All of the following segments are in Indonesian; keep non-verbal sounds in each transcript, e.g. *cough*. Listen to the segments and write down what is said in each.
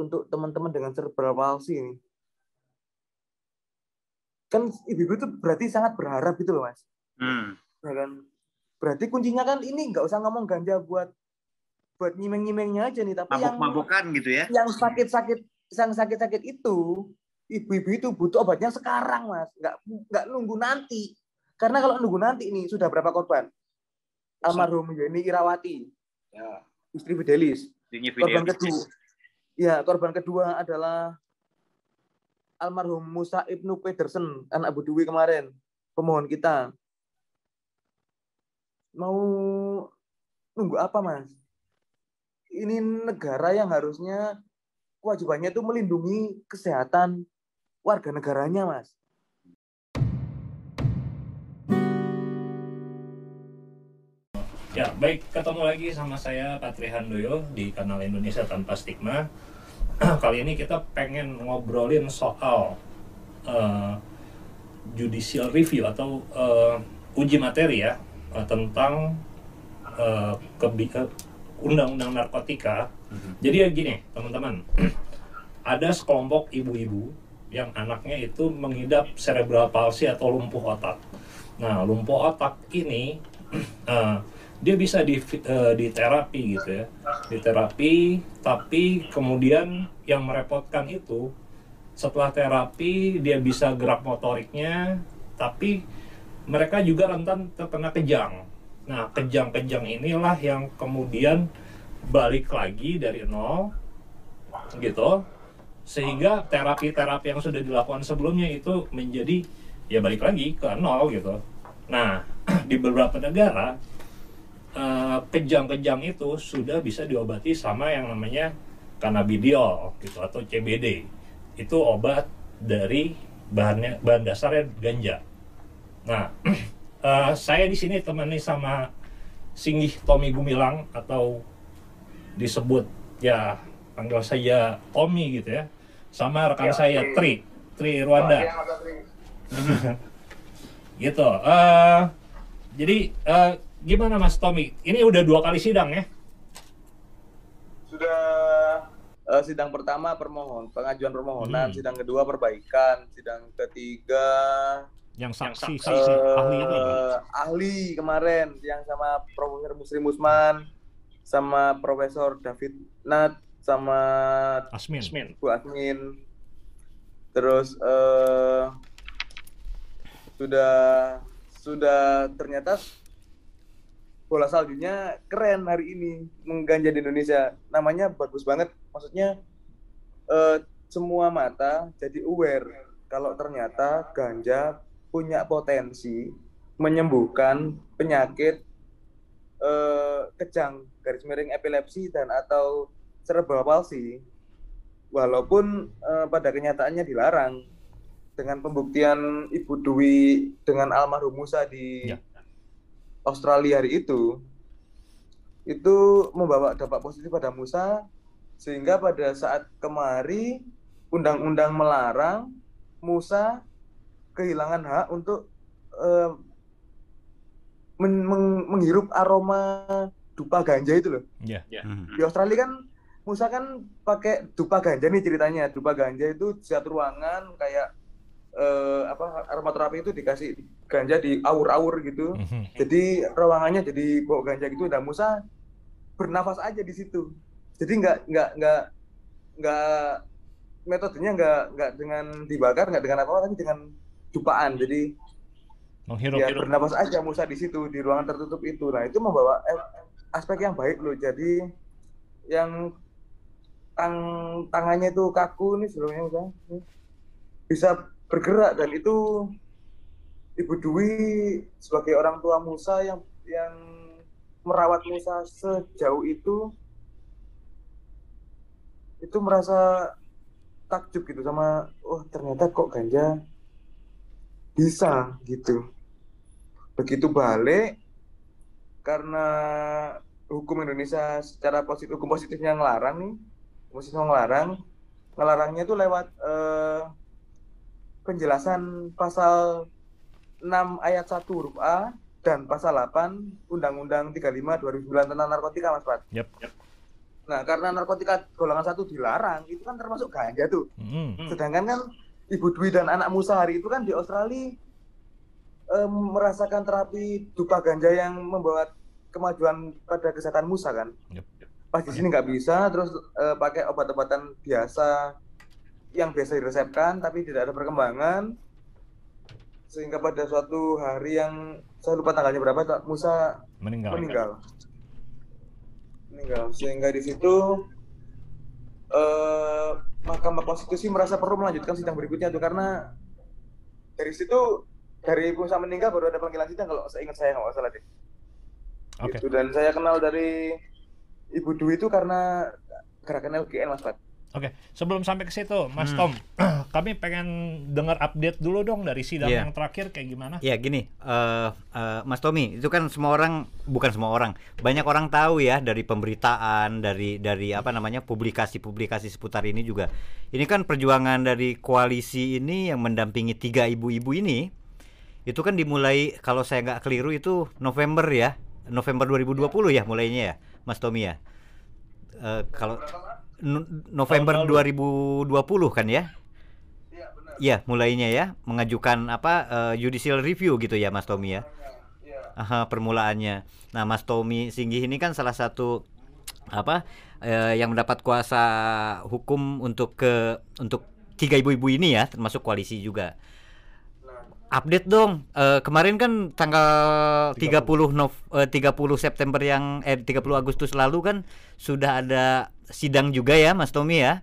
untuk teman-teman dengan cerebral palsy ini. Kan ibu-ibu itu berarti sangat berharap gitu loh, Mas. Hmm. Ya kan? Berarti kuncinya kan ini nggak usah ngomong ganja buat buat nyimeng-nyimengnya aja nih, tapi yang Mabuk-mabukan gitu ya. yang sakit-sakit yang sakit-sakit itu ibu-ibu itu butuh obatnya sekarang mas nggak nggak nunggu nanti karena kalau nunggu nanti ini sudah berapa korban almarhum Yeni Irawati Ya. istri Fidelis korban kedua ya korban kedua adalah almarhum Musa Ibnu Pedersen anak Bu Dwi kemarin. Pemohon kita. Mau nunggu apa mas? Ini negara yang harusnya kewajibannya itu melindungi kesehatan warga negaranya mas. Ya, baik. Ketemu lagi sama saya Patri Handoyo di kanal Indonesia Tanpa Stigma. *clears throat* Kali ini kita pengen ngobrolin soal eh, judicial review atau eh, uji materi ya eh, tentang eh, undang-undang narkotika. Jadi ya gini, teman-teman. *clears throat* Ada sekelompok ibu-ibu yang anaknya itu mengidap cerebral palsy atau lumpuh otak. Nah, lumpuh otak ini *clears throat* eh, dia bisa di di terapi gitu ya. Di terapi tapi kemudian yang merepotkan itu setelah terapi dia bisa gerak motoriknya tapi mereka juga rentan terkena kejang. Nah kejang-kejang inilah yang kemudian balik lagi dari nol gitu. Sehingga terapi-terapi yang sudah dilakukan sebelumnya itu menjadi ya balik lagi ke nol gitu. Nah *clears throat* di beberapa negara eh, kejang-kejang itu sudah bisa diobati sama yang namanya cannabidiol gitu atau CBD. Itu obat dari bahannya bahan dasarnya ganja. Nah, *clears throat* eh, saya di sini temani sama Singgih Tommy Gumilang atau disebut ya panggil saya Tommy gitu ya. Sama rekan saya Tri, Tri Rwanda *laughs* gitu. eh jadi eh, gimana Mas Tommy? Ini udah dua kali sidang ya? sudah eh, sidang pertama permohon pengajuan permohonan Hmm. sidang kedua perbaikan sidang ketiga Yang saksi eh, saksi ahli ini. ahli kemarin yang sama Profesor Muslim Usman sama Profesor David Nat sama Asmin. Bu Admin terus eh sudah sudah ternyata bola saljunya keren hari ini mengganja di Indonesia. Namanya bagus banget. Maksudnya eh, semua mata jadi aware kalau ternyata ganja punya potensi menyembuhkan penyakit eh, kejang garis miring epilepsi dan atau cerebral palsy. Walaupun eh, pada kenyataannya dilarang dengan pembuktian Ibu Dwi dengan almarhum Musa di Ya. Australia hari itu itu membawa dampak positif pada Musa sehingga pada saat kemari undang-undang melarang Musa kehilangan hak untuk eh, men- meng- menghirup aroma dupa ganja itu loh Ya. Mhm. di Australia kan Musa kan pakai dupa ganja nih ceritanya. Dupa ganja itu di satu ruangan kayak eh, apa aromaterapi itu dikasih ganja di aur-aur gitu. Mhm. Jadi ruangannya jadi bau ganja gitu. Dan Musa bernafas aja di situ. Jadi nggak nggak nggak nggak metodenya nggak nggak dengan dibakar nggak dengan apa tapi dengan dupaan. Jadi Menghirup. ya bernapas aja Musa di situ di ruangan tertutup itu nah itu membawa eh, aspek yang baik loh jadi yang tang tangannya itu kaku nih sebelumnya Musa bisa bergerak dan itu Ibu Dwi sebagai orang tua Musa yang yang merawat Musa sejauh itu itu merasa takjub gitu sama oh ternyata kok ganja bisa gitu. Begitu balik karena hukum Indonesia secara positif hukum positifnya ngelarang nih hukum positifnya ngelarang ngelarangnya itu lewat eh, penjelasan pasal 6 ayat 1 huruf A dan pasal 8 Undang-Undang 35 2009 tentang narkotika Mas Pat. Yap, yap. Nah, karena narkotika golongan satu dilarang, itu kan termasuk ganja tuh. Hmm. Sedangkan kan Ibu Dwi dan anak Musa hari itu kan di Australia em, merasakan terapi dupa ganja yang membawa kemajuan pada kesehatan Musa kan. Yep. Pas di sini nggak bisa, terus eh, pakai obat-obatan biasa yang biasa diresepkan tapi tidak ada perkembangan sehingga pada suatu hari yang saya lupa tanggalnya berapa Musa Meninggal. meninggal meninggal sehingga di situ eh Mahkamah Konstitusi merasa perlu melanjutkan sidang berikutnya tuh karena dari situ dari Musa meninggal baru ada panggilan sidang kalau saya ingat saya nggak salah deh Oke. Gitu. dan saya kenal dari Ibu Dwi itu karena gerakan LGN Mas Pat Oke, sebelum sampai ke situ, Mas Hmm. Tom, *clears throat* kami pengen dengar update dulu dong dari sidang Iya. yang terakhir kayak gimana? Ya gini, eh, eh, Mas Tommy, itu kan semua orang, bukan semua orang, banyak orang tahu ya dari pemberitaan, dari dari apa namanya publikasi-publikasi seputar ini juga. Ini kan perjuangan dari koalisi ini yang mendampingi tiga ibu-ibu ini, itu kan dimulai kalau saya nggak keliru itu November ya, November 2020 ya mulainya ya, Mas Tommy ya. Eh, kalau November Tahun 2020 kan ya? Iya benar Iya, mulainya ya, mengajukan apa eh, judicial review gitu ya, Mas Tommy ya. Iya. Aha, permulaannya. Nah, Mas Tommy Singgih ini kan salah satu apa eh, yang mendapat kuasa hukum untuk ke untuk tiga ibu-ibu ini ya, termasuk koalisi juga. Update dong. Eh, kemarin kan tanggal 30 Nov eh, 30 September yang eh 30 Agustus lalu kan sudah ada sidang juga ya, Mas Tommy ya.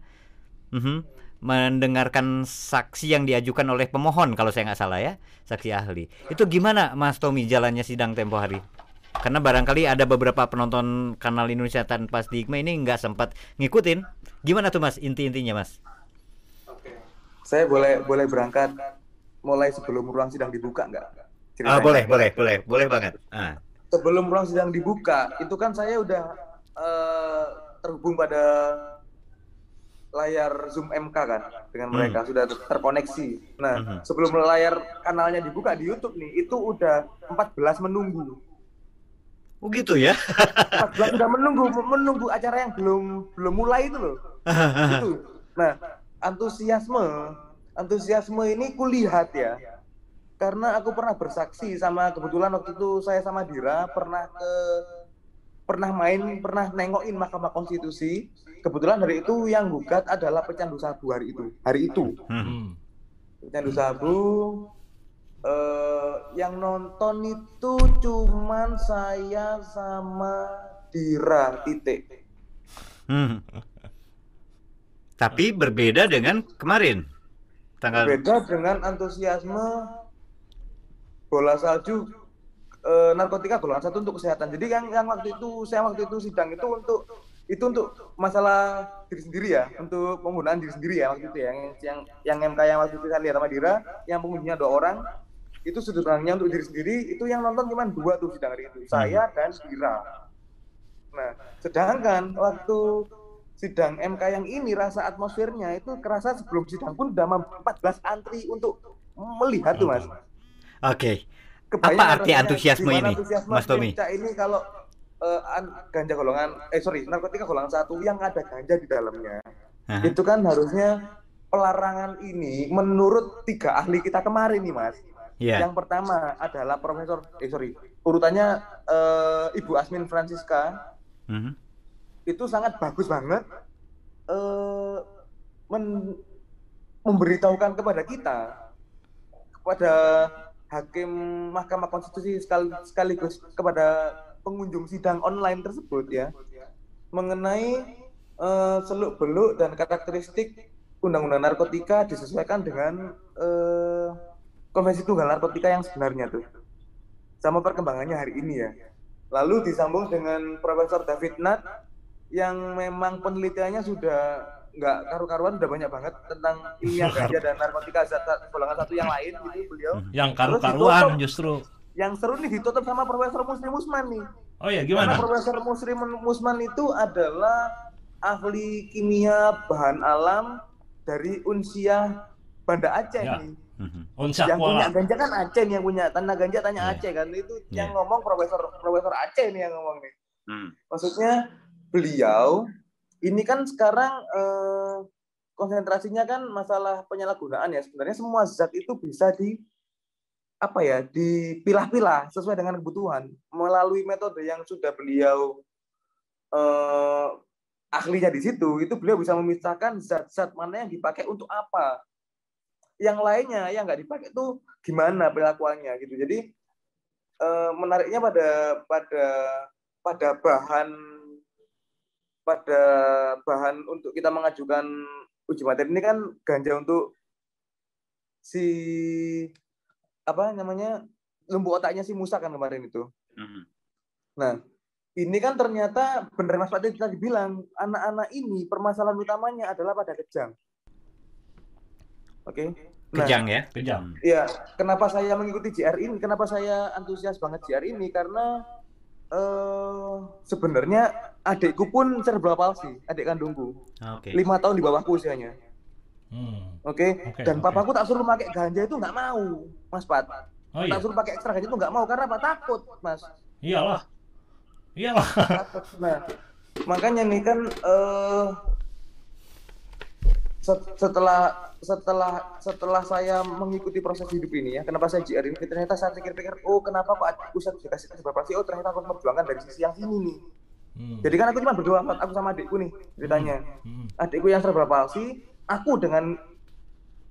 Mhm. Mendengarkan saksi yang diajukan oleh pemohon kalau saya nggak salah ya, saksi ahli. Itu gimana Mas Tommy jalannya sidang tempo hari? Karena barangkali ada beberapa penonton kanal Indonesia tanpa stigma ini nggak sempat ngikutin. Gimana tuh Mas inti-intinya Mas? Oke. Saya boleh boleh berangkat mulai sebelum ruang sidang dibuka nggak? Ah, boleh, boleh, boleh, boleh banget. Ah. Sebelum ruang sidang dibuka, itu kan saya udah eh, terhubung pada layar Zoom MK kan dengan mereka sudah ter- terkoneksi. Nah, Mhm. sebelum layar kanalnya dibuka di YouTube nih, itu udah 14 menunggu. Oh gitu ya. 14 sudah menunggu menunggu acara yang belum belum mulai itu loh. itu. Nah, antusiasme antusiasme ini kulihat ya. Karena aku pernah bersaksi sama kebetulan waktu itu saya sama Dira pernah ke pernah main, pernah nengokin Mahkamah Konstitusi. Kebetulan hari itu yang gugat adalah pecandu sabu hari itu. Hari itu Hmm. Pecandu sabu eh yang nonton itu cuman saya sama Dira titik. Hmm. Tapi berbeda dengan kemarin. Tanggal Beda dengan antusiasme bola salju eh, narkotika golongan satu untuk kesehatan. Jadi yang yang waktu itu saya waktu itu sidang itu untuk itu untuk masalah diri sendiri ya, untuk penggunaan diri sendiri ya waktu itu ya. Yang yang yang MK yang waktu itu saya lihat sama Dira, yang pengunjungnya dua orang, itu pandangnya untuk diri sendiri, itu yang nonton cuma dua tuh sidang hari itu, saya dan Dira. Nah, sedangkan waktu sidang MK yang ini rasa atmosfernya itu kerasa sebelum sidang pun udah 14 antri untuk melihat tuh mas. Oke. Kebayang Apa arti antusiasme ini, antusiasme Mas Tommy? becak ini kalau an- ganja golongan eh sorry narkotika golongan satu yang ada ganja di dalamnya Aha. itu kan harusnya pelarangan ini menurut tiga ahli kita kemarin nih mas Iya. yang pertama adalah Profesor eh sorry urutannya eh, Ibu Asmin Francisca Mhm. itu sangat bagus banget eh men- memberitahukan kepada kita kepada hakim Mahkamah Konstitusi sekal- sekaligus kepada pengunjung sidang online tersebut ya mengenai eh, seluk beluk dan karakteristik undang-undang narkotika disesuaikan dengan eh, konvensi tunggal narkotika yang sebenarnya tuh. Sama perkembangannya hari ini ya. Lalu disambung dengan Profesor David Nat yang memang penelitiannya sudah nggak karu-karuan udah banyak banget tentang ilmiah *laughs* ganja dan narkotika zat golongan satu yang lain gitu beliau Yang Terus karu-karuan justru. yang seru nih ditutup sama Profesor Muslim Musman nih Oh ya karena gimana? Profesor Muslim Musman itu adalah ahli kimia bahan alam dari Unsia Banda Aceh Ya. nih Mhm. Unsyak yang punya ganja kan Aceh nih yang punya tanah ganja tanya Iya. Aceh kan itu Iya. yang ngomong Profesor Profesor Aceh nih yang ngomong nih Hmm. maksudnya beliau ini kan sekarang eh, konsentrasinya kan masalah penyalahgunaan ya. Sebenarnya semua zat itu bisa di apa ya dipilah-pilah sesuai dengan kebutuhan. Melalui metode yang sudah beliau eh, ahlinya di situ itu beliau bisa memisahkan zat-zat mana yang dipakai untuk apa. Yang lainnya yang nggak dipakai itu gimana perilakuannya gitu. Jadi eh, menariknya pada pada pada bahan pada bahan untuk kita mengajukan uji materi ini kan ganja untuk si apa namanya lumbu otaknya si Musa kan kemarin itu. Mhm. Nah, ini kan ternyata benar Mas Fatih tadi bilang anak-anak ini permasalahan utamanya adalah pada kejang. Oke. Nah, Kejang ya. Kejam. Iya, kenapa saya mengikuti JR ini? Kenapa saya antusias banget JR ini? Karena eh sebenarnya adikku pun cerebral palsy, adik kandungku. Oke. Lima tahun di bawahku usianya. Hmm. Oke. Oke, Dan oke. papaku tak suruh pakai ganja itu nggak mau, Mas Pat. Oh iya. Tak suruh pakai ekstra ganja itu nggak mau karena apa? Takut, Mas. Iyalah. Iyalah. Takut. Nah, makanya nih kan eh set- setelah setelah setelah saya mengikuti proses hidup ini ya, kenapa saya JR ini? Ternyata saya pikir-pikir, oh kenapa kok adikku saya dikasih seberapa Oh ternyata aku memperjuangkan dari sisi yang sini nih. Hmm. Jadi kan aku cuma berdua, aku sama adikku nih ceritanya. Hmm. adikku yang cerebral palsy, aku dengan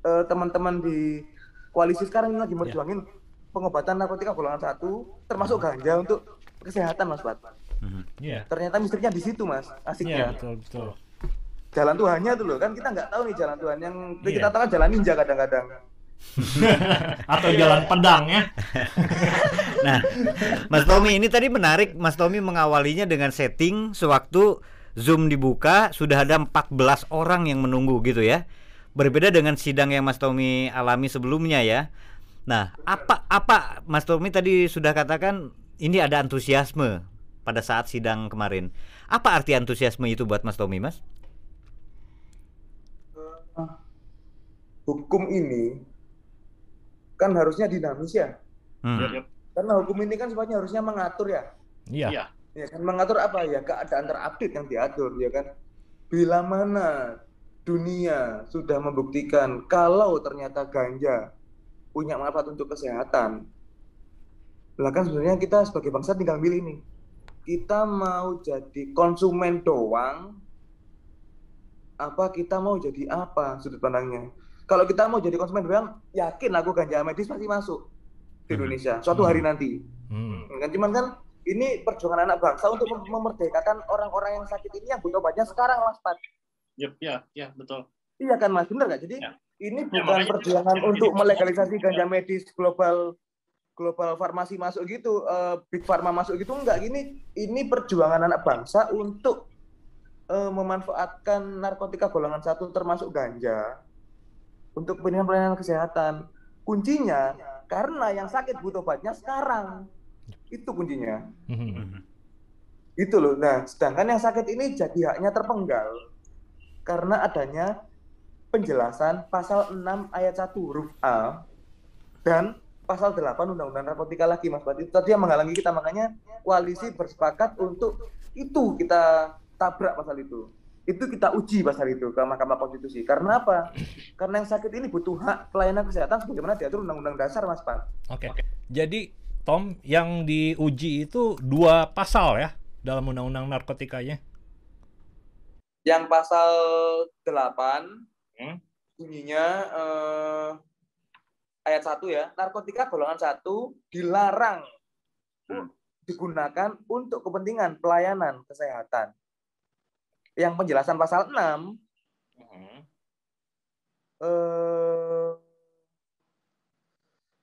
eh, teman-teman di koalisi sekarang ini lagi merjuangin pengobatan narkotika golongan satu, termasuk ganja untuk kesehatan, Mas Pat. Mhm. Iya. Ternyata misterinya di situ, Mas. Asiknya. betul, betul. Jalan Tuhannya tuh loh, kan kita nggak tahu nih jalan Tuhan. Yang Iya. kita tahu kan jalan ninja kadang-kadang. *laughs* Atau jalan pedang ya. *laughs* Nah, Mas Tommy ini tadi menarik Mas Tommy mengawalinya dengan setting sewaktu Zoom dibuka sudah ada 14 orang yang menunggu gitu ya. Berbeda dengan sidang yang Mas Tommy alami sebelumnya ya. Nah, apa apa Mas Tommy tadi sudah katakan ini ada antusiasme pada saat sidang kemarin. Apa arti antusiasme itu buat Mas Tommy, Mas? Hukum ini kan harusnya dinamis ya. Hmm. Karena hukum ini kan sebenarnya harusnya mengatur ya. Iya. Ya kan mengatur apa ya keadaan terupdate yang diatur ya kan. Bila mana dunia sudah membuktikan kalau ternyata ganja punya manfaat untuk kesehatan. Lah kan sebenarnya kita sebagai bangsa tinggal milih nih. Kita mau jadi konsumen doang apa kita mau jadi apa sudut pandangnya. Kalau kita mau jadi konsumen doang, yakin aku ganja medis pasti masuk di Mhm. Indonesia suatu hari nanti Hmm. kan cuman kan ini perjuangan anak bangsa untuk mem- memerdekakan orang-orang yang sakit ini yang butuh obatnya sekarang mas Pat Yep, ya, ya, betul. iya kan mas bener nggak jadi Ya. ini Ya, bukan perjuangan ya, untuk melegalisasi ganja medis global global farmasi masuk gitu eh, big pharma masuk gitu enggak gini ini perjuangan anak bangsa untuk eh, memanfaatkan narkotika golongan satu termasuk ganja untuk kepentingan pelayanan kesehatan kuncinya karena yang sakit butuh obatnya sekarang itu kuncinya Hmm. Gitu loh. Nah, sedangkan yang sakit ini jadi haknya terpenggal karena adanya penjelasan pasal 6 ayat 1 huruf A dan pasal 8 Undang-Undang Narkotika lagi Mas Bati. Itu tadi yang menghalangi kita makanya koalisi bersepakat untuk itu kita tabrak pasal itu. Itu kita uji pasal itu ke Mahkamah Konstitusi. Karena apa? Karena yang sakit ini butuh hak pelayanan kesehatan sebagaimana diatur Undang-Undang Dasar Mas Pat. Oke. Jadi Tom yang diuji itu dua pasal ya dalam undang-undang narkotikanya. Yang pasal 8 Hmm. bunyinya eh, ayat 1 ya, narkotika golongan 1 dilarang u- digunakan untuk kepentingan pelayanan kesehatan. Yang penjelasan pasal 6 Mhm. eh,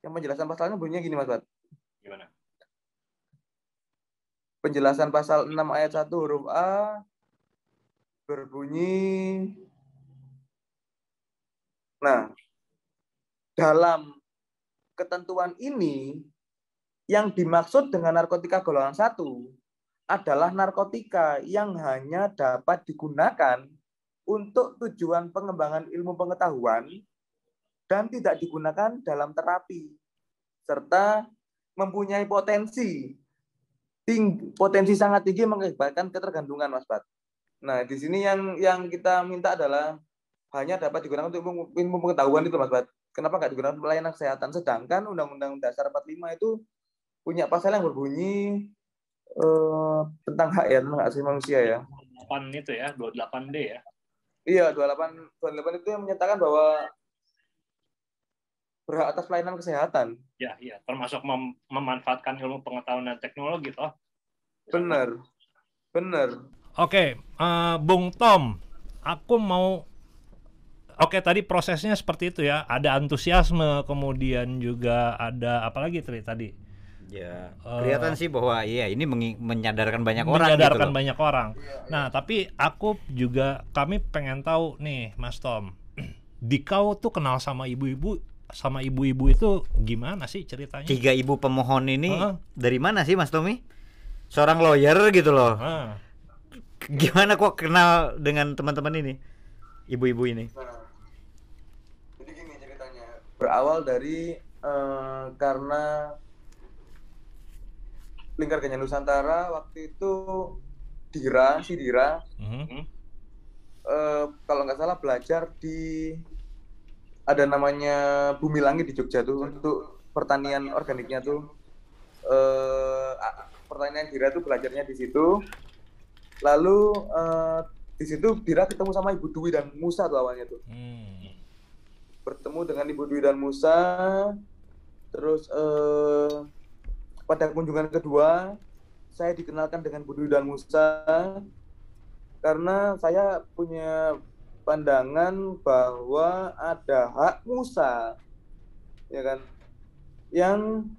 yang penjelasan pasalnya bunyinya gini Mas Bat. Gimana? Penjelasan pasal 6 ayat 1 huruf A berbunyi Nah, dalam ketentuan ini yang dimaksud dengan narkotika golongan satu adalah narkotika yang hanya dapat digunakan untuk tujuan pengembangan ilmu pengetahuan dan tidak digunakan dalam terapi serta mempunyai potensi tinggi, potensi sangat tinggi mengakibatkan ketergantungan Mas Bat. Nah, di sini yang yang kita minta adalah hanya dapat digunakan untuk ilmu, pengetahuan itu Mas Bat. Kenapa nggak digunakan pelayanan kesehatan? Sedangkan Undang-Undang Dasar 45 itu punya pasal yang berbunyi eh, tentang hak ya, tentang hak asasi manusia ya. 8 itu ya, 28D ya. Iya, 28 28 itu yang menyatakan bahwa berhak atas pelayanan kesehatan. Ya, iya, termasuk mem- memanfaatkan ilmu pengetahuan dan teknologi toh. Benar. Benar. Oke, eh, Bung Tom, aku mau Oke, tadi prosesnya seperti itu ya. Ada antusiasme, kemudian juga ada apa lagi Tri, tadi? Ya, kelihatan sih bahwa iya ini menyadarkan banyak orang gitu menyadarkan loh. banyak orang. Nah, tapi aku juga kami pengen tahu nih, Mas Tom. *clears throat* Dikau tuh kenal sama ibu-ibu sama ibu-ibu itu gimana sih ceritanya? Tiga ibu pemohon ini Heeh. dari mana sih Mas Tommy? Seorang lawyer gitu loh. Ah, Gimana kok kenal dengan teman-teman ini? Ibu-ibu ini. Nah, jadi gini ceritanya. Berawal dari eh, karena Lingkar Ganja Nusantara waktu itu Dira, si Dira, mhm. eh, kalau nggak salah belajar di ada namanya Bumi Langit di Jogja tuh untuk pertanian organiknya tuh. Eh a- pertanian Dira tuh belajarnya di situ. Lalu eh, di situ Dira ketemu sama Ibu Dwi dan Musa tuh awalnya tuh. Hmm. bertemu dengan Ibu Dwi dan Musa. Terus eh, pada kunjungan kedua saya dikenalkan dengan Bu Dwi dan Musa karena saya punya pandangan bahwa ada hak Musa ya kan yang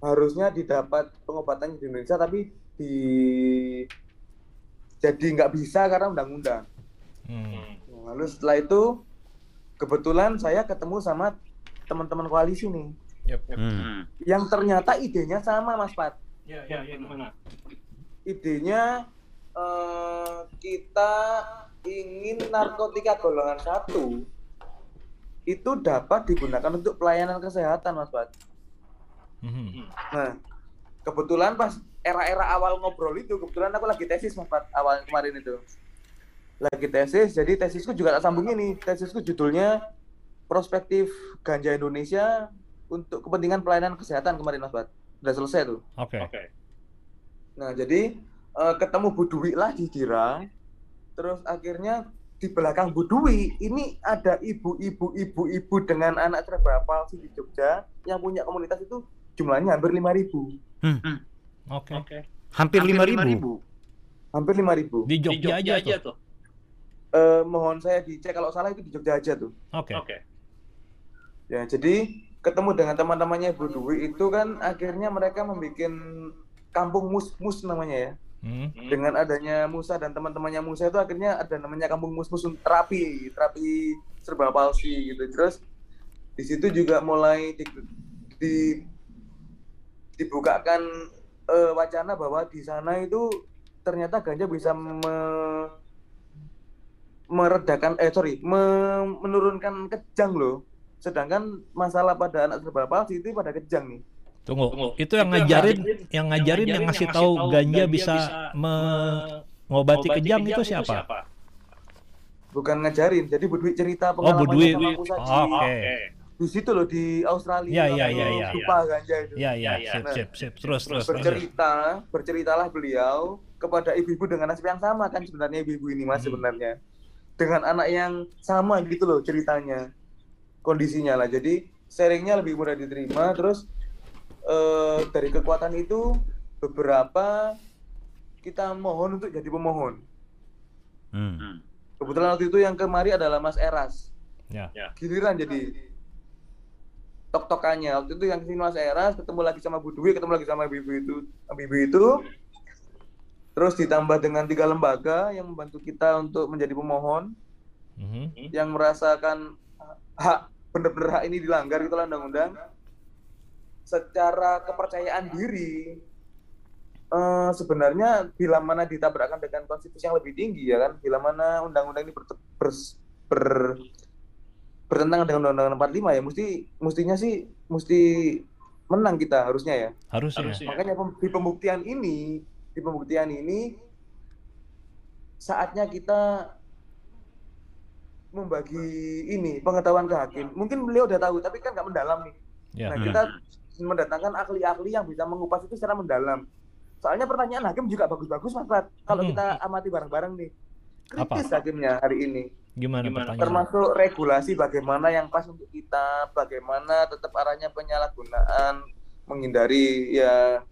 harusnya didapat pengobatan di Indonesia tapi di jadi nggak bisa karena undang-undang Hmm. Lalu setelah itu kebetulan saya ketemu sama teman-teman koalisi nih, Hmm. yang ternyata idenya sama Mas Pat. Ya, Ya, ya, gimana? Idenya eh, kita ingin narkotika golongan satu itu dapat digunakan untuk pelayanan kesehatan Mas Pat. Mhm. Nah, kebetulan pas era-era awal ngobrol itu, kebetulan aku lagi tesis Mas Pat, awal kemarin itu. Lagi tesis, jadi tesisku juga tak sambung ini. Tesisku judulnya Prospektif Ganja Indonesia untuk kepentingan pelayanan kesehatan kemarin Mas Pat. Udah selesai tuh. Oke. Oke. Nah, jadi eh, ketemu Bu Dwi lah di Dira. Terus akhirnya di belakang Bu Dwi ini ada ibu-ibu ibu-ibu dengan anak cerebral palsy di Jogja yang punya komunitas itu jumlahnya hampir 5000. Oke. Oke. Hampir lima ribu. Hampir 5000. Di Di Jogja, aja, tuh. tuh. Eh, mohon saya dicek kalau salah itu di Jogja aja tuh. Oke. Oke. Ya, jadi ketemu dengan teman-temannya Bu Dwi itu kan akhirnya mereka membuat kampung mus-mus namanya ya. Hmm. Dengan adanya Musa dan teman-temannya Musa itu akhirnya ada namanya kampung mus-mus terapi, terapi serba palsi gitu. Terus di situ juga mulai di, di- dibukakan eh, wacana bahwa di sana itu ternyata ganja bisa me- meredakan eh sorry me- menurunkan kejang loh sedangkan masalah pada anak cerebral palsy itu pada kejang nih Tunggu. Tunggu. Itu yang ngajarin, yang ngajarin, yang ngasih tahu ganja bisa mengobati kejang itu siapa? bukan ngajarin jadi Bu Dwi cerita Oh, Bu Dwi. pengalamannya sama aku saja Oh, Oke. Oke. di situ loh di Australia Iya, iya, waktu iya, iya. lupa ganja itu Ya, ya, Ya, ya. sip, sip, sip. Terus, terus, terus. bercerita berceritalah beliau kepada ibu-ibu dengan nasib yang sama kan sebenarnya ibu-ibu ini mas Hmm. sebenarnya dengan anak yang sama gitu loh ceritanya kondisinya lah. Jadi sharingnya lebih mudah diterima. Terus eh, dari kekuatan itu beberapa kita mohon untuk jadi pemohon. Hmm. kebetulan waktu itu yang kemari adalah Mas Eras. Ya. giliran jadi tok-tokannya. Waktu itu yang ke sini Mas Eras ketemu lagi sama Bu Dwi ketemu lagi sama ibu itu ibu itu. Terus ditambah dengan tiga lembaga yang membantu kita untuk menjadi pemohon. Mhm. yang merasakan hak benar-benar hak ini dilanggar gitu lah undang-undang secara kepercayaan diri eh, sebenarnya bila mana ditabrakkan dengan konstitusi yang lebih tinggi ya kan bila mana undang-undang ini ber, ber- ber- bertentangan dengan undang-undang 45 ya mesti mestinya sih mesti menang kita harusnya ya Harusnya. Harusnya. makanya pem- di pembuktian ini di pembuktian ini saatnya kita membagi ini pengetahuan ke hakim. Mungkin beliau udah tahu, tapi kan nggak mendalam nih. Ya. Nah, Hmm. kita mendatangkan ahli-ahli yang bisa mengupas itu secara mendalam. Soalnya pertanyaan hakim juga bagus-bagus, Mas Prat. Kalau Hmm. kita amati bareng-bareng nih. Apa? Kritis hakimnya hari ini. Gimana, Gimana? pertanyaan? Termasuk regulasi bagaimana yang pas untuk kita, bagaimana tetap arahnya penyalahgunaan, menghindari ya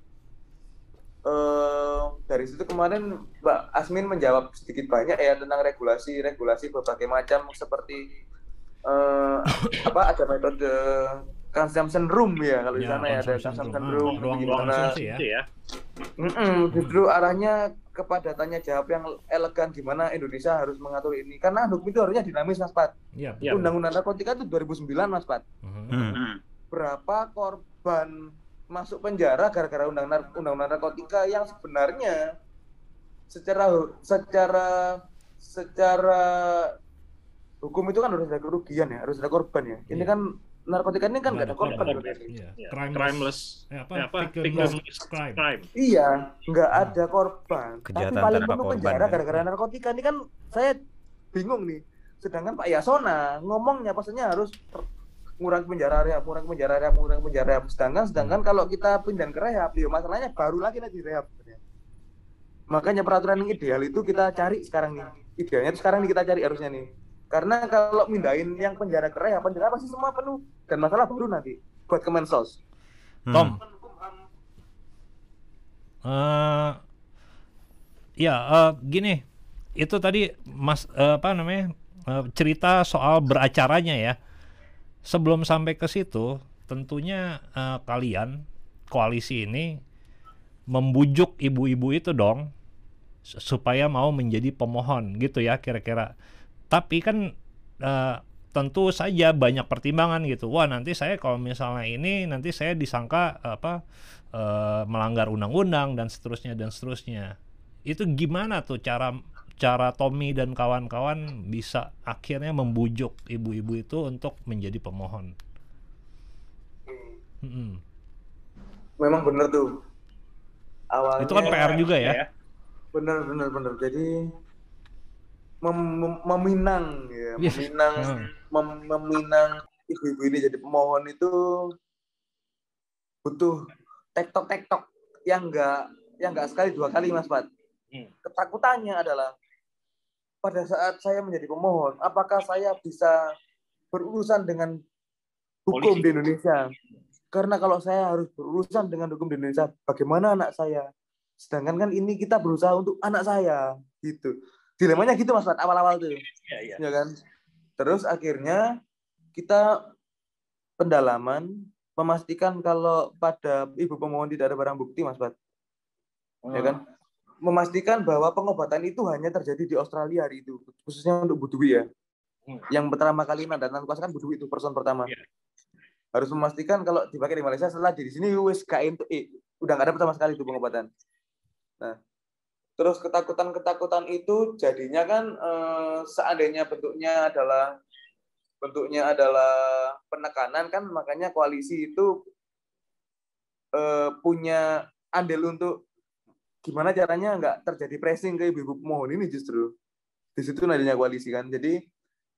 eh dari situ kemarin Mbak Asmin menjawab sedikit banyak ya tentang regulasi-regulasi berbagai macam seperti eh apa ada metode consumption room ya kalau di Ya, sana ya ada consumption room. room, Hmm, ruang gimana konsumsi ya. Itu ya. Mm-mm, justru arahnya kepada tanya jawab yang elegan gimana Indonesia harus mengatur ini karena hukum itu harusnya dinamis Mas Pat. Iya. Ya. Undang-undang narkotika itu 2009 Mas Pat. Mhm. Hmm. Berapa korban masuk penjara gara-gara undang-undang narkotika yang sebenarnya secara secara secara hukum itu kan harus ada kerugian ya, harus ada korban ya. Ini Iya. kan narkotika ini kan Nggak nggak ada korban. korban. sebenarnya. Iya. Ya. Crimeless. Crimeless. Eh, apa? Eh, apa? Victimless crime. crime. Iya, nggak Hmm. ada korban. Kejahatan Tapi paling penuh penjara ya. gara-gara narkotika ini kan saya bingung nih. Sedangkan Pak Yasona ngomongnya pastinya harus ngurangi penjara rehab, ngurangi penjara rehab, ngurangi penjara rehab. Sedangkan sedangkan kalau kita pindah ke rehab, ya masalahnya baru lagi nanti rehab. Makanya peraturan yang ideal itu kita cari sekarang nih. Idealnya itu sekarang nih kita cari harusnya nih. Karena kalau mindahin yang penjara ke rehab, penjara pasti semua penuh dan masalah baru nanti buat Kemensos. Hmm. Tom. Eh, ya eh, gini, itu tadi Mas eh, apa namanya cerita soal beracaranya ya. Sebelum sampai ke situ, tentunya eh, kalian koalisi ini membujuk ibu-ibu itu dong supaya mau menjadi pemohon gitu ya kira-kira. Tapi kan eh, tentu saja banyak pertimbangan gitu. Wah nanti saya kalau misalnya ini nanti saya disangka apa eh, melanggar undang-undang dan seterusnya dan seterusnya. Itu gimana tuh cara cara Tommy dan kawan-kawan bisa akhirnya membujuk ibu-ibu itu untuk menjadi pemohon? Mm-mm. Memang bener tuh. Awalnya Itu kan PR juga ya. bener bener bener jadi mem- mem- meminang ya *laughs* Iya. meminang Hmm. mem- meminang ibu-ibu ini jadi pemohon itu butuh tektok tektok yang enggak yang enggak sekali dua kali mas Pat Hmm. ketakutannya adalah pada saat saya menjadi pemohon apakah saya bisa berurusan dengan hukum Polisi. di Indonesia? Karena kalau saya harus berurusan dengan hukum di Indonesia bagaimana anak saya? Sedangkan kan ini kita berusaha untuk anak saya gitu. Dilemanya gitu mas awal-awal tuh. Iya, iya. ya kan? Terus akhirnya kita pendalaman memastikan kalau pada ibu pemohon tidak ada barang bukti mas Pat ya kan memastikan bahwa pengobatan itu hanya terjadi di Australia hari itu khususnya untuk Budwi ya Hmm. yang pertama kali nandan kuasa kan Budwi itu person pertama Iya. harus memastikan kalau dipakai di Malaysia setelah di sini wis ento- eh, udah nggak ada pertama sekali itu pengobatan nah terus ketakutan-ketakutan itu jadinya kan eh, seandainya bentuknya adalah bentuknya adalah penekanan kan makanya koalisi itu eh, punya andil untuk gimana caranya nggak terjadi pressing ke ibu-ibu pemohon ini justru di situ nadinya koalisi kan jadi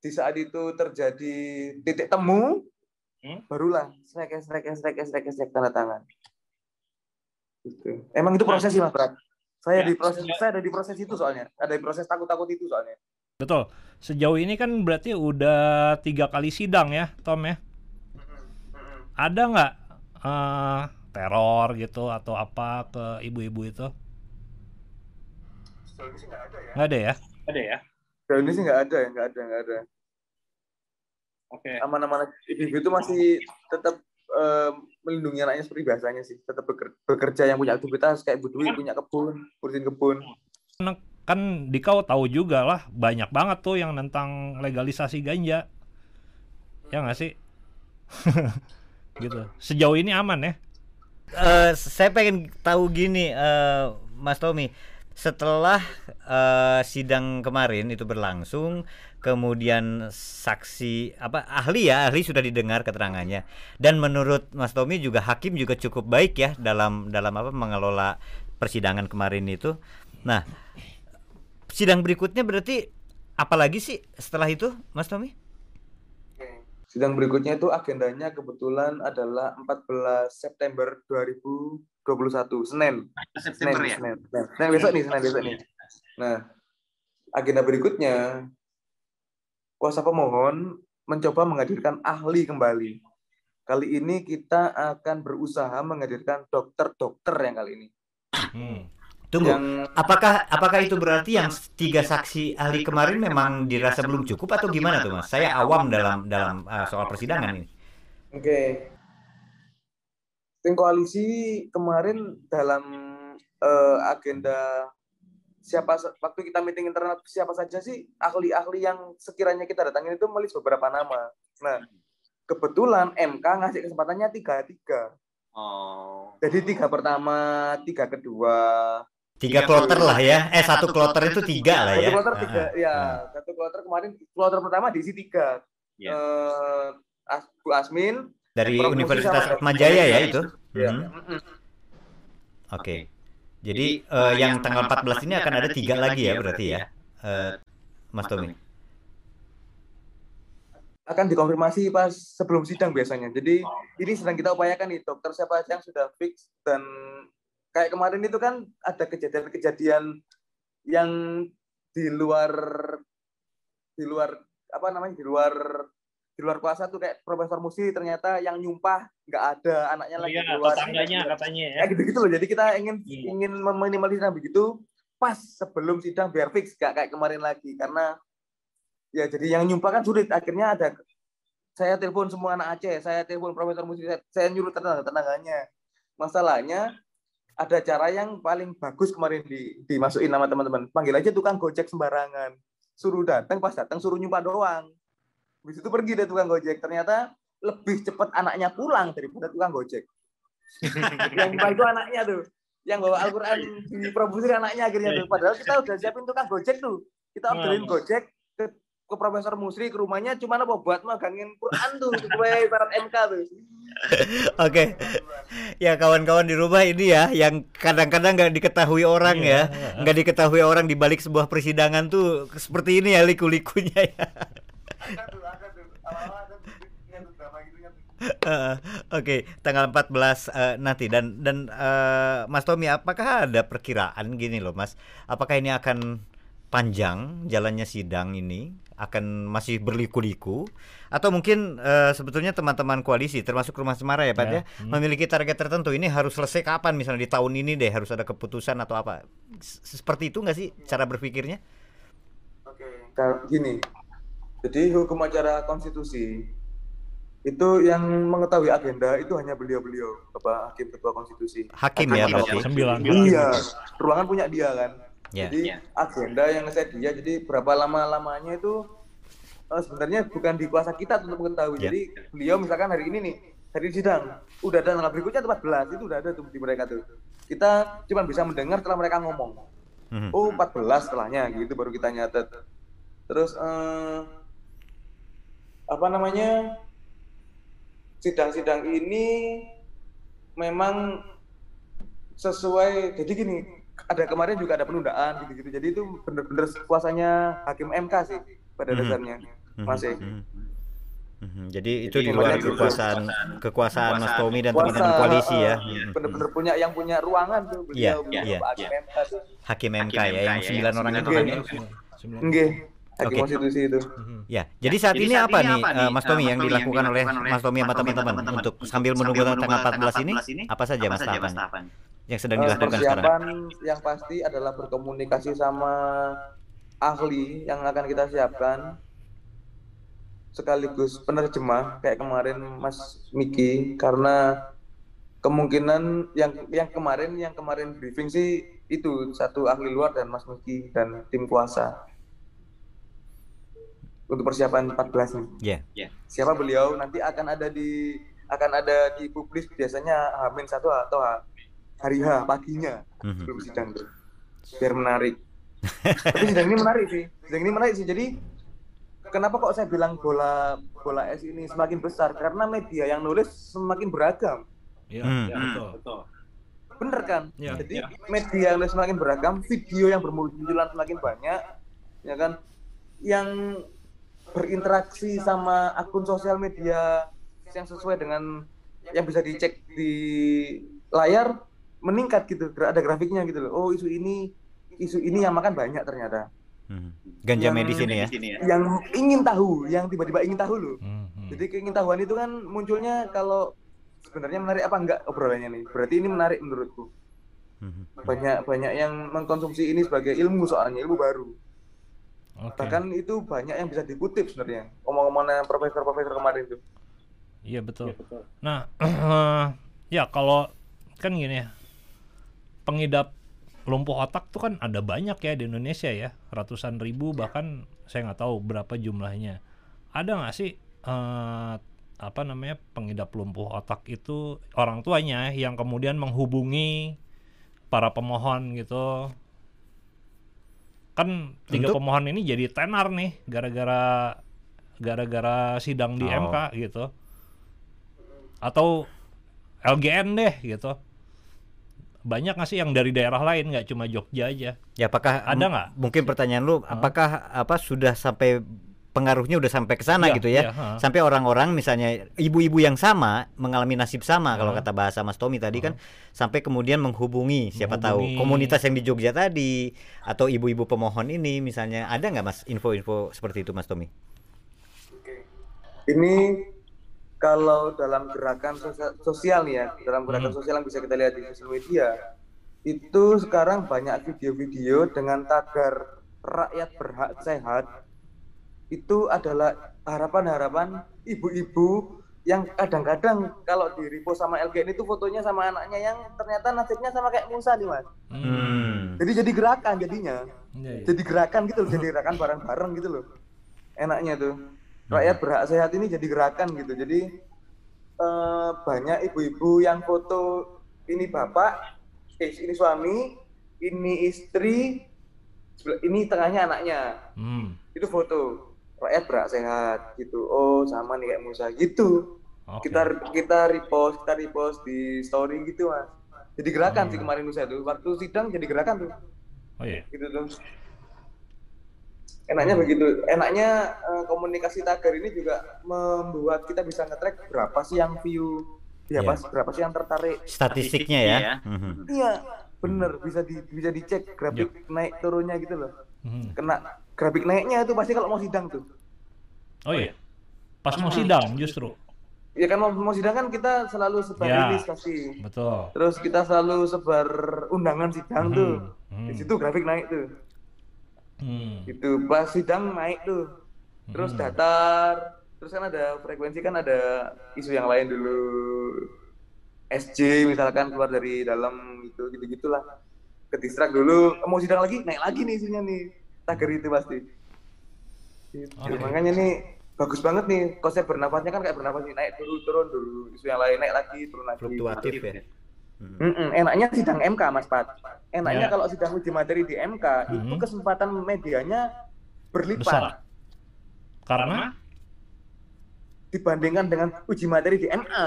di saat itu terjadi titik temu Hmm? barulah strek strek strek strek strek tanda tangan gitu. emang itu proses sih mas Prat saya Ya, di proses ya. saya ada di proses itu soalnya ada di proses takut takut itu soalnya Betul. Sejauh ini kan berarti udah tiga kali sidang ya, Tom ya. Ada nggak eh, teror gitu atau apa ke ibu-ibu itu? Sejauh ini sih nggak ada ya Nggak ada ya? Ada ya? Sejauh ini sih nggak ada ya nggak ada nggak ada Oke. aman-aman ibu itu masih tetap eh, melindungi anaknya seperti biasanya sih tetap beker- bekerja yang punya aktivitas kayak Bu Dwi punya kebun urusin kebun Kan Dikau tahu juga lah, banyak banget tuh yang tentang legalisasi ganja. Ya nggak sih? *laughs* gitu. Sejauh ini aman ya? Eh, saya pengen tahu gini, eh, Mas Tommy. Setelah eh, sidang kemarin itu berlangsung, kemudian saksi apa ahli ya ahli sudah didengar keterangannya dan menurut Mas Tommy juga hakim juga cukup baik ya dalam dalam apa mengelola persidangan kemarin itu. Nah, sidang berikutnya berarti apalagi sih setelah itu, Mas Tommy? Sidang berikutnya itu agendanya kebetulan adalah 14 September 2021, Senin. September ya. Senin, Senin. Senin besok nih, Senin besok nih. Nah, agenda berikutnya kuasa pemohon mencoba menghadirkan ahli kembali. Kali ini kita akan berusaha menghadirkan dokter-dokter yang kali ini. Hmm. Tunggu. Yang Apakah apakah itu berarti yang tiga saksi ahli kemarin memang dirasa belum cukup atau gimana tuh Mas? Saya awam dalam dalam uh, soal persidangan ini. Oke. Tim koalisi kemarin dalam eh, agenda siapa waktu kita meeting internal siapa saja sih ahli-ahli yang sekiranya kita datangin itu melis beberapa nama. Nah, kebetulan MK ngasih kesempatannya tiga tiga. Oh. Jadi tiga pertama, tiga kedua, Tiga kloter lah ya. Eh satu kloter itu tiga lah satu ya. kloter tiga, Ah, ya ah. satu kloter kemarin kloter pertama diisi tiga. Ya. Eh, As- Bu Asmin, Dari Universitas Atmajaya ya itu. ya. Mhm. Mm-mm. Oke. Jadi eh, yang tanggal 14 ini akan ada tiga lagi ya berarti ya, eh, Mas Tommy. akan dikonfirmasi pas sebelum sidang biasanya. Jadi ini sedang kita upayakan nih dokter siapa aja yang sudah fix dan kayak kemarin itu kan ada kejadian-kejadian yang di luar di luar apa namanya di luar di luar kuasa tuh kayak Profesor Musi ternyata yang nyumpah nggak ada anaknya lagi Iya, keluar. tetangganya katanya ya. Kayak gitu-gitu loh. Jadi kita ingin Hmm. ingin meminimalisir begitu pas sebelum sidang biar fix gak kayak kemarin lagi karena ya jadi yang nyumpah kan sulit akhirnya ada saya telepon semua anak Aceh saya telepon profesor musik saya, saya nyuruh tetangga tetangganya masalahnya ada cara yang paling bagus kemarin di, dimasukin nama teman-teman. Panggil aja tukang gojek sembarangan. Suruh datang pas datang suruh nyumpah doang. Habis itu pergi deh tukang gojek. Ternyata lebih cepat anaknya pulang daripada tukang gojek. *laughs* Yang nyumpah itu anaknya tuh. Yang bawa Al-Quran diproduksi anaknya akhirnya tuh. Padahal kita udah siapin tukang gojek tuh. Kita orderin Hmm. gojek ke ke Profesor Musri ke rumahnya cuma apa buat magangin Quran tuh sesuai syarat MK tuh. *laughs* Oke. Ya kawan-kawan di rumah ini ya yang kadang-kadang nggak diketahui orang Iya. ya, nggak diketahui orang di balik sebuah persidangan tuh seperti ini ya liku-likunya ya. Eh, Oke, tanggal 14 eh, nanti dan dan eh, Mas Tommy apakah ada perkiraan gini loh Mas, apakah ini akan panjang jalannya sidang ini akan masih berliku-liku atau mungkin eh, sebetulnya teman-teman koalisi termasuk Rumah Semara ya Pak Ya, ya, hmm. memiliki target tertentu ini harus selesai kapan misalnya di tahun ini deh harus ada keputusan atau apa S- seperti itu nggak sih cara berpikirnya? Oke. Kalau gini. Jadi hukum acara konstitusi itu yang mengetahui agenda itu hanya beliau-beliau, Bapak Hakim Ketua Konstitusi. Hakim ya Hakim, berarti. Sembilan. Iya, ruangan punya dia kan. Ya. Jadi Ya. agenda yang saya dia, jadi berapa lama-lamanya itu eh, sebenarnya bukan di kuasa kita untuk mengetahui. Ya. Jadi beliau misalkan hari ini nih, hari sidang, udah ada tanggal berikutnya tuh 14, itu udah ada tuh di mereka tuh. Kita cuma bisa mendengar setelah mereka ngomong. Mhm. Oh 14 setelahnya gitu baru kita nyatet. Terus eh, apa namanya sidang-sidang ini memang sesuai jadi gini ada kemarin juga ada penundaan gitu-gitu jadi itu bener-bener kuasanya hakim MK sih pada Mhm. dasarnya Mhm, masih mhm. Mhm, Jadi itu Jadi di luar gitu. kekuasaan kekuasaan Mas Tommy dan Kuasa, teman-teman koalisi eh, ya. bener-bener punya yang punya ruangan tuh Iya, iya, Pak hakim iya. MK tuh Hakim MK Hakim ya yang ya, sembilan orang itu kan ya. Hakim Oke. konstitusi itu Mhm. Ya, jadi saat Jadi ini saat apa ini nih apa eh, nih, Mas eh, Tommy yang Tommy dilakukan oleh Mas Tommy sama teman-teman untuk sambil menunggu tanggal 14 ini apa saja Mas tahapan yang sedang Eh, dilakukan sekarang? persiapan yang pasti adalah berkomunikasi sama ahli yang akan kita siapkan sekaligus penerjemah kayak kemarin Mas Miki karena kemungkinan yang yang kemarin yang kemarin briefing sih itu satu ahli luar dan Mas Miki dan tim kuasa untuk persiapan 14 nih. Ya. Siapa beliau? Nanti akan ada di akan ada di publis biasanya Hamin satu atau ha- hari H paginya. Mhm. sebelum sidang tuh. Biar menarik. Tapi sidang ini menarik sih. Sidang ini menarik sih. Jadi kenapa kok saya bilang bola bola es ini semakin besar? Karena media yang nulis semakin beragam. Iya, iya, Hmm, betul. betul. bener kan? Ya, jadi media yang semakin beragam video yang bermunculan semakin banyak ya kan? Yang berinteraksi sama akun sosial media yang sesuai dengan yang bisa dicek di layar meningkat gitu ada grafiknya gitu loh oh isu ini isu ini yang makan banyak ternyata Hmm. Ganja Yang- medis ini ya. Ya. yang ingin tahu yang tiba-tiba ingin tahu loh Hmm, hmm. jadi keingintahuan itu kan munculnya kalau sebenarnya menarik apa enggak obrolannya nih berarti ini menarik menurutku Hmm. banyak banyak yang mengkonsumsi ini sebagai ilmu soalnya ilmu baru Oke. bahkan itu banyak yang bisa dikutip sebenarnya omong-omongan profesor-profesor kemarin itu Iya betul. Ya, betul. Nah, *clears throat* ya kalau kan gini ya, pengidap lumpuh otak tuh kan ada banyak ya di Indonesia ya, ratusan ribu bahkan saya nggak tahu berapa jumlahnya. Ada nggak sih eh, apa namanya pengidap lumpuh otak itu orang tuanya yang kemudian menghubungi para pemohon gitu? Kan tiga Untuk- pemohon ini jadi tenar nih gara-gara gara-gara sidang di Oh. MK gitu atau LGN deh gitu banyak nggak sih yang dari daerah lain nggak cuma Jogja aja Ya apakah Ada nggak? Mungkin pertanyaan lu apakah apa sudah sampai pengaruhnya udah sampai ke sana Iya, gitu ya. ha. Sampai orang-orang misalnya ibu-ibu yang sama mengalami nasib sama kalau kata bahasa Mas Tommy tadi kan sampai kemudian menghubungi siapa tahu Menghubungi. komunitas yang di Jogja tadi atau ibu-ibu pemohon ini misalnya ada nggak Mas info-info seperti itu Mas Tommy? ini kalau dalam gerakan sosial, sosial nih ya dalam gerakan Hmm. sosial yang bisa kita lihat di sosial media itu sekarang banyak video-video dengan tagar rakyat berhak sehat itu adalah harapan-harapan ibu-ibu yang kadang-kadang kalau di repost sama LGN itu fotonya sama anaknya yang ternyata nasibnya sama kayak Musa nih mas. Hmm. jadi jadi gerakan jadinya. Iya, iya. jadi gerakan gitu loh jadi gerakan bareng-bareng gitu loh. Enaknya tuh. Rakyat berhak sehat ini jadi gerakan gitu. Jadi eh, banyak ibu-ibu yang foto ini bapak eh, ini suami ini istri sebelah- ini tengahnya anaknya. Hmm, itu foto rakyat berhak sehat gitu oh sama nih kayak Musa gitu oke. kita kita repost kita repost di story gitu mas jadi gerakan sih Hmm. kemarin Musa tuh waktu sidang jadi gerakan tuh oh iya gitu tuh enaknya begitu enaknya eh, komunikasi tagar ini juga membuat kita bisa nge-track berapa sih yang view berapa, Iya. berapa sih yang tertarik Statistiknya ya. ya. Mhm. iya bener bisa di bisa dicek grafik naik turunnya gitu loh Hmm. kena grafik naiknya itu pasti kalau mau sidang tuh. Oh iya. Pas mau sidang justru. Ya kan mau, mau sidang kan kita selalu sebar Ya. rilis pasti betul. Terus kita selalu sebar undangan sidang Mhm. tuh. Hmm. di situ grafik naik tuh. Hmm. gitu pas sidang naik tuh. Terus Hmm. datar. Terus kan ada frekuensi kan ada isu yang lain dulu. SJ misalkan keluar dari dalam gitu gitu gitulah kedistrak dulu. Mau sidang lagi? Naik lagi nih isunya nih tagar itu pasti Gitu. Oke. makanya nih bagus banget nih konsep bernafasnya kan kayak bernafas nih naik dulu turun dulu isu yang lain naik lagi turun lagi Fluktuatif ya. Mhm. Mm-mm, enaknya sidang MK Mas Pat. Enaknya Ya. kalau sidang uji materi di MK itu Mhm. kesempatan medianya berlipat besar karena dibandingkan dengan uji materi di MA.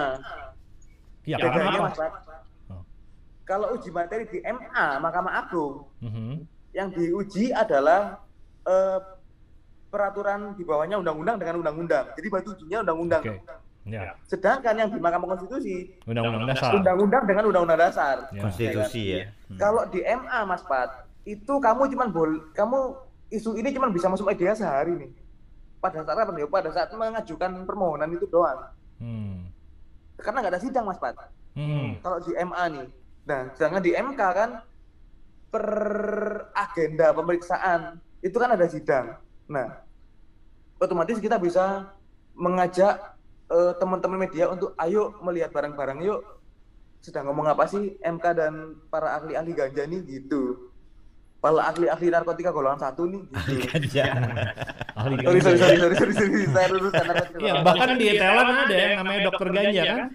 ya karena Bedanya apa Mas Pat. Oh. Kalau uji materi di MA Mahkamah Agung Mhm. Yang diuji adalah eh, peraturan di bawahnya undang-undang dengan undang-undang. Jadi batu ujinya undang-undang. oke ya Sedangkan yang di Mahkamah Konstitusi undang-undang dasar undang-undang dengan undang-undang dasar. Ya. Konstitusi ya. Hmm. Kalau di MA Mas Pat, itu kamu cuman bol kamu isu ini cuman bisa masuk media sehari nih. Pada saat apa nih? Pada saat mengajukan permohonan itu doang. Hmm. Karena nggak ada sidang Mas Pat. Hmm. Kalau di MA nih. Nah, sedangkan di MK kan per agenda pemeriksaan itu kan ada sidang. Nah, otomatis kita bisa mengajak eh, teman-teman media untuk ayo melihat barang-barang yuk sedang ngomong apa sih MK dan para ahli-ahli ganja nih gitu. Para ahli-ahli narkotika golongan satu nih gitu. Ganja. *laughs* ahli sorry, ganja sorry, ya. sorry, sorry, sorry, sorry, saya luruskan narkotika. Iya, bahkan di Thailand ada yang namanya dokter ganja kan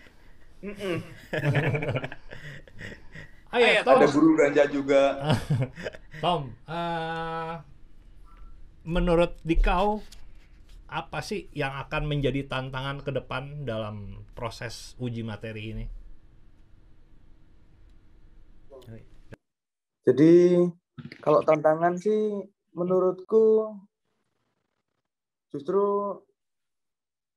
*laughs* Mm-mm. ayo Tom Ada guru ganja juga. *laughs* Tom eh, menurut Dikau apa sih yang akan menjadi tantangan ke depan dalam proses uji materi ini Jadi kalau tantangan sih menurutku justru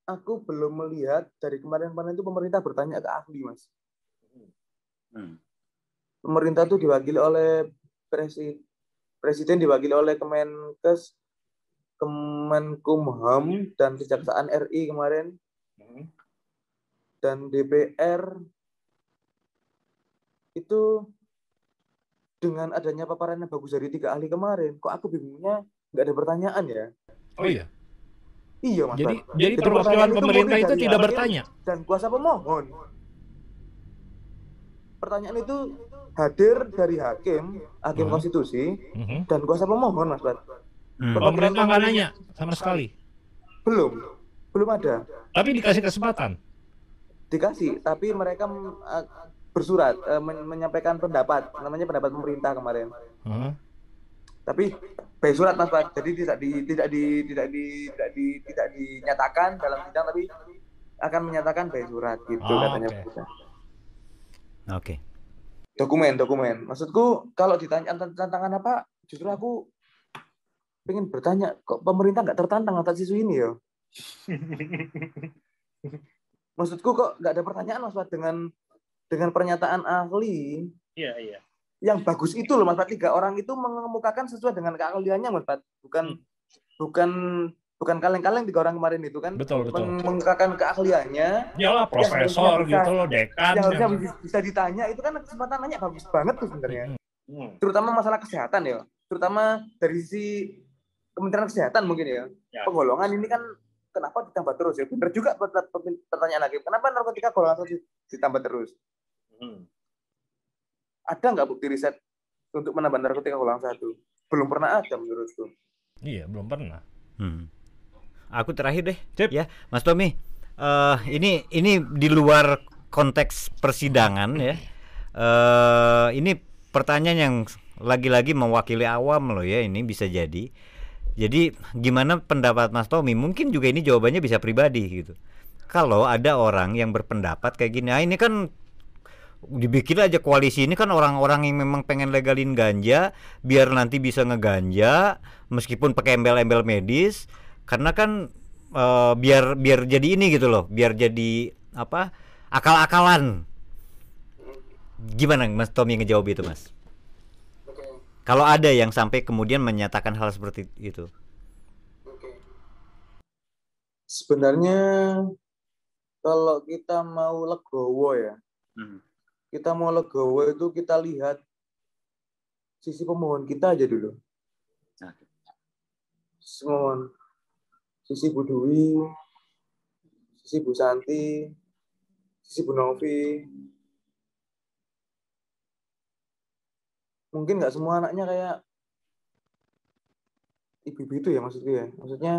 aku belum melihat dari kemarin-kemarin itu pemerintah bertanya ke ahli, Mas. Hmm. Pemerintah itu diwakili oleh presiden, presiden diwakili oleh Kemenkes, Kemenkumham dan Kejaksaan RI kemarin Hmm. dan DPR itu dengan adanya paparan yang bagus dari tiga ahli kemarin, kok aku bingungnya nggak ada pertanyaan ya? Oh iya. Iya, Mas. Jadi Bas. jadi perwakilan itu pemerintah itu tidak bertanya. dan kuasa pemohon. Pertanyaan itu hadir dari hakim, hakim Hmm. konstitusi Mhm. dan kuasa pemohon, Mas Bat. Hmm. Pemerintah nggak nanya sama sekali. Belum, belum ada. Tapi dikasih kesempatan. Dikasih, tapi mereka mm, uh, bersurat uh, men- menyampaikan pendapat, namanya pendapat pemerintah kemarin. Heeh. Tapi by surat Mas Bat. Jadi tidak di tidak di tidak di tidak di tidak dinyatakan dalam sidang tapi akan menyatakan by surat gitu Oh, katanya. oke. Oke. Dokumen, dokumen. Maksudku kalau ditanya tant- tantangan apa, justru aku pengen bertanya, kok pemerintah nggak tertantang atas isu ini ya? *laughs* Maksudku kok nggak ada pertanyaan Mas dengan dengan pernyataan ahli Iya, iya. yang bagus itu loh Mas Pat tiga orang itu mengemukakan sesuai dengan keahliannya Mas Pat bukan bukan bukan kaleng-kaleng tiga orang kemarin itu kan Betul betul. mengemukakan keahliannya Yalah profesor bisa- gitu loh, dekan. yang harusnya yang- bisa, ditanya itu kan kesempatan nanya bagus banget tuh sebenarnya Hmm. terutama masalah kesehatan ya terutama dari sisi Kementerian Kesehatan mungkin ya, Ya. penggolongan ini kan kenapa ditambah terus ya benar juga per- per- pertanyaan lagi kenapa narkotika golongan satu ditambah terus Hmm. ada nggak bukti riset untuk menambah narkotika golongan satu belum pernah ada menurutku Iya belum pernah. Hmm. Aku terakhir deh. Sip. Ya, Mas Tommy. eh ini ini di luar konteks persidangan ya. eh ini pertanyaan yang lagi-lagi mewakili awam loh ya. Ini bisa jadi. Jadi gimana pendapat Mas Tommy? Mungkin juga ini jawabannya bisa pribadi gitu. Kalau ada orang yang berpendapat kayak gini, ah ini kan dibikin aja koalisi ini kan orang-orang yang memang pengen legalin ganja biar nanti bisa ngeganja meskipun pakai embel-embel medis karena kan eh, biar biar jadi ini gitu loh biar jadi apa akal-akalan. Gimana Mas Tommy ngejawab itu Mas? Kalau ada yang sampai kemudian menyatakan hal seperti itu. Sebenarnya kalau kita mau legowo ya Hmm. kita mau legowo itu kita lihat sisi pemohon kita aja dulu. Oke. Sisi pemohon sisi Bu Dwi sisi Bu Santi sisi Bu Novi. Mungkin nggak semua anaknya kayak ibu-ibu itu ya maksudnya ya. Maksudnya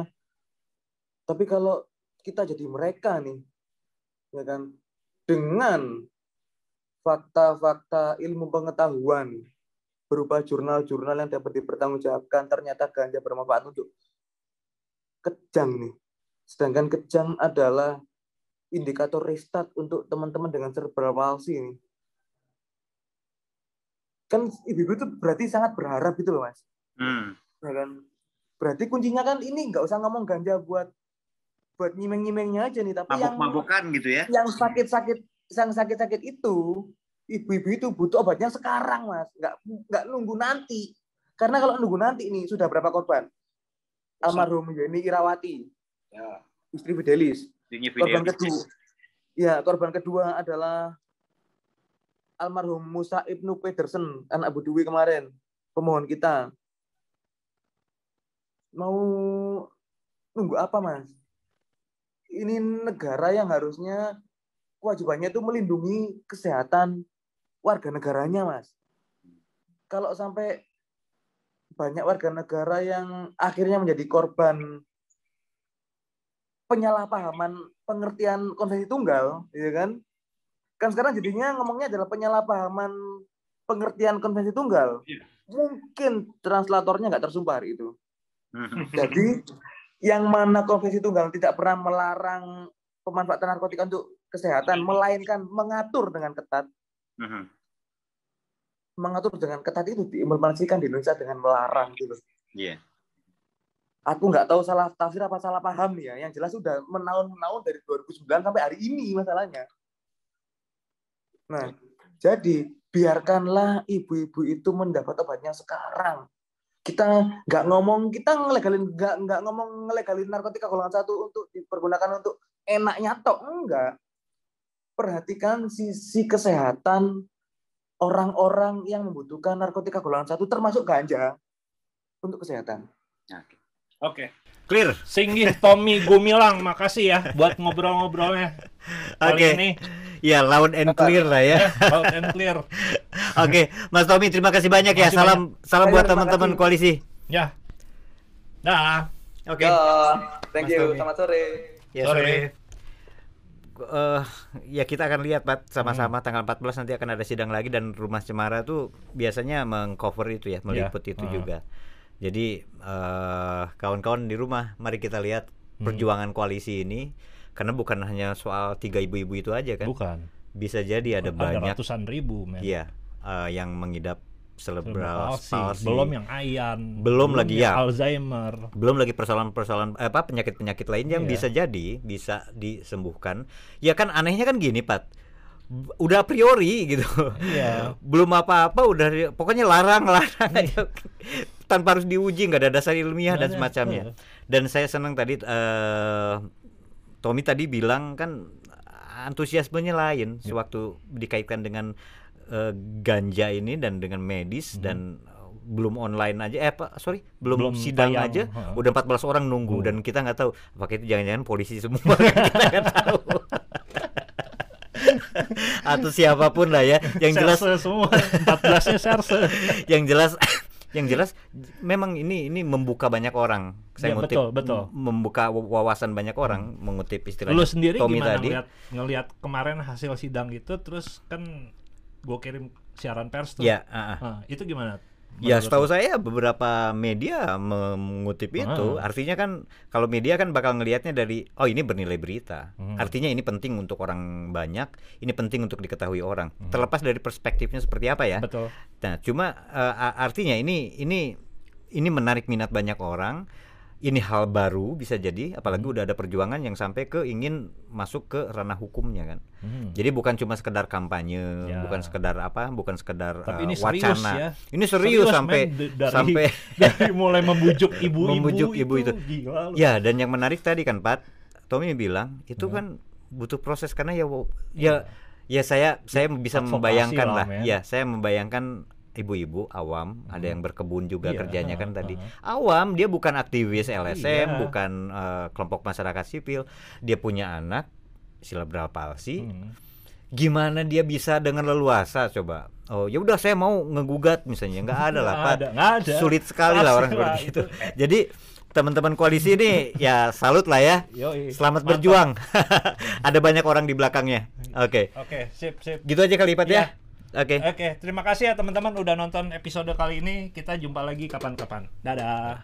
tapi kalau kita jadi mereka nih ya kan dengan fakta-fakta ilmu pengetahuan berupa jurnal-jurnal yang dapat dipertanggungjawabkan ternyata ganja bermanfaat untuk kejang nih. Sedangkan kejang adalah indikator restart untuk teman-teman dengan cerebral palsy nih kan ibu-ibu itu berarti sangat berharap gitu loh mas. Hmm. ya kan berarti kuncinya kan ini nggak usah ngomong ganja buat buat nyimeng-nyimengnya aja nih tapi yang Mabok-mabokan gitu ya. yang sakit-sakit yang sakit-sakit itu ibu-ibu itu butuh obatnya sekarang mas. Nggak nggak nunggu nanti. Karena kalau nunggu nanti ini sudah berapa korban almarhum Yeni Irawati. Ya. istri Fidelis. Korban kedua. Ya korban kedua adalah almarhum Musa Ibnu Pedersen anak Bu Dwi kemarin. Pemohon kita. Mau nunggu apa mas? Ini negara yang harusnya kewajibannya itu melindungi kesehatan warga negaranya mas. Kalau sampai banyak warga negara yang akhirnya menjadi korban penyalahpahaman pengertian konvensi tunggal, ya kan? Kan sekarang jadinya ngomongnya adalah penyalahpahaman pengertian konvensi tunggal. Iya. Mungkin translatornya nggak tersumpah hari itu. *laughs* Jadi yang mana konvensi tunggal tidak pernah melarang pemanfaatan narkotika untuk kesehatan, melainkan mengatur dengan ketat. Hmm. Mengatur dengan ketat itu diimplementasikan di Indonesia dengan melarang gitu. Iya. Aku nggak tahu salah tafsir apa salah paham ya. Yang jelas sudah menaun-menaun dari 2009 sampai hari ini masalahnya. Nah, jadi biarkanlah ibu-ibu itu mendapat obatnya sekarang. Kita nggak ngomong, kita ngelegalin nggak nggak ngomong ngelegalin narkotika golongan satu untuk dipergunakan untuk enaknya tok enggak. Perhatikan sisi kesehatan orang-orang yang membutuhkan narkotika golongan satu termasuk ganja untuk kesehatan. Oke. Oke. Clear. Singgih Tommy Gumilang, makasih ya buat ngobrol-ngobrolnya. Kali Oke. ini Ya, loud and clear lah ya. loud and clear. *laughs* Oke, Mas Tommy terima kasih banyak ya. Salam salam buat teman-teman koalisi. Ya. Dah. Oke. Yo, thank Mas you. Tommy. Selamat sore. Ya, Sore. sore. Eh, ya kita akan lihat Pat sama-sama Hmm. tanggal 14 nanti akan ada sidang lagi dan Rumah Cemara tuh biasanya mengcover itu ya, meliput itu Ah. juga. Jadi eh, kawan-kawan di rumah, mari kita lihat Hmm. perjuangan koalisi ini karena bukan hanya soal tiga ibu-ibu itu aja kan. Bukan. Bisa jadi ada banyak ratusan ribu, men. iya eh, yang mengidap cerebral palsy. palsy. Belum yang ayan. Belum lagi, yang ya. Alzheimer. belum lagi persoalan-persoalan eh, apa penyakit-penyakit lain yang Iya. bisa jadi bisa disembuhkan. Ya kan anehnya kan gini, Pat. Udah a priori gitu. Iya. *laughs* Belum apa-apa udah pokoknya larang larang aja. *laughs* Tanpa harus diuji nggak ada dasar ilmiah dan Nggak ada. semacamnya. Iya. Dan saya senang tadi eh Tommy tadi bilang kan antusiasmenya lain Iya. sewaktu dikaitkan dengan eh, ganja ini dan dengan medis Hmm. dan eh, belum online aja eh apa sorry belum, Belum sidang tayang, aja heeh. udah 14 orang nunggu Hmm. dan kita nggak tahu apakah itu jangan-jangan polisi semua *laughs* kita nggak tahu *laughs* atau siapa pun lah ya yang jelas semua. 14-nya serse. *laughs* yang jelas yang jelas memang ini ini membuka banyak orang saya Ya, ngutip betul, betul. membuka wawasan banyak orang mengutip istilah Lu sendiri Tommy gimana tadi ngeliat, ngeliat kemarin hasil sidang itu terus kan gue kirim siaran pers tuh. ya ah, ah. Nah, itu gimana? Ya menurut setahu lu? saya beberapa media mengutip itu Ah. artinya kan kalau media kan bakal ngelihatnya dari oh ini bernilai berita Hmm. artinya ini penting untuk orang banyak ini penting untuk diketahui orang Hmm. terlepas dari perspektifnya seperti apa ya Betul. nah cuma a- artinya ini ini ini menarik minat banyak orang ini hal baru bisa jadi apalagi Hmm. udah ada perjuangan yang sampai ke ingin masuk ke ranah hukumnya kan Hmm. jadi bukan cuma sekedar kampanye, Ya. bukan sekedar apa, bukan sekedar Tapi eh, ini serius wacana. ya. Ini serius, sampai men, d- dari, sampai *laughs* dari mulai membujuk ibu-ibu Membujuk ibu itu. Gila lu. ya dan yang menarik tadi kan Pat, Tommy bilang itu Hmm. kan butuh proses karena ya wo- ya ya saya saya bisa Advokasi membayangkan lah, lah, ya saya membayangkan ibu-ibu awam ada yang berkebun juga Iya, kerjanya kan tadi. heeh. awam dia bukan aktivis LSM Iya. bukan eh, kelompok masyarakat sipil. Dia punya anak cerebral palsy Hmm. gimana dia bisa dengan leluasa coba? Oh ya udah saya mau ngegugat misalnya. Nggak ada lah Pak. ada, sulit sekali lah orang seperti itu. itu jadi teman-teman koalisi ini ya salut lah ya. Yoi. selamat Mantap. berjuang. *laughs* Ada banyak orang di belakangnya. Oke. Oke, sip, sip. gitu aja kali Pat ya oke Oke, terima kasih ya teman-teman udah nonton episode kali ini. Kita jumpa lagi kapan-kapan. Dadah.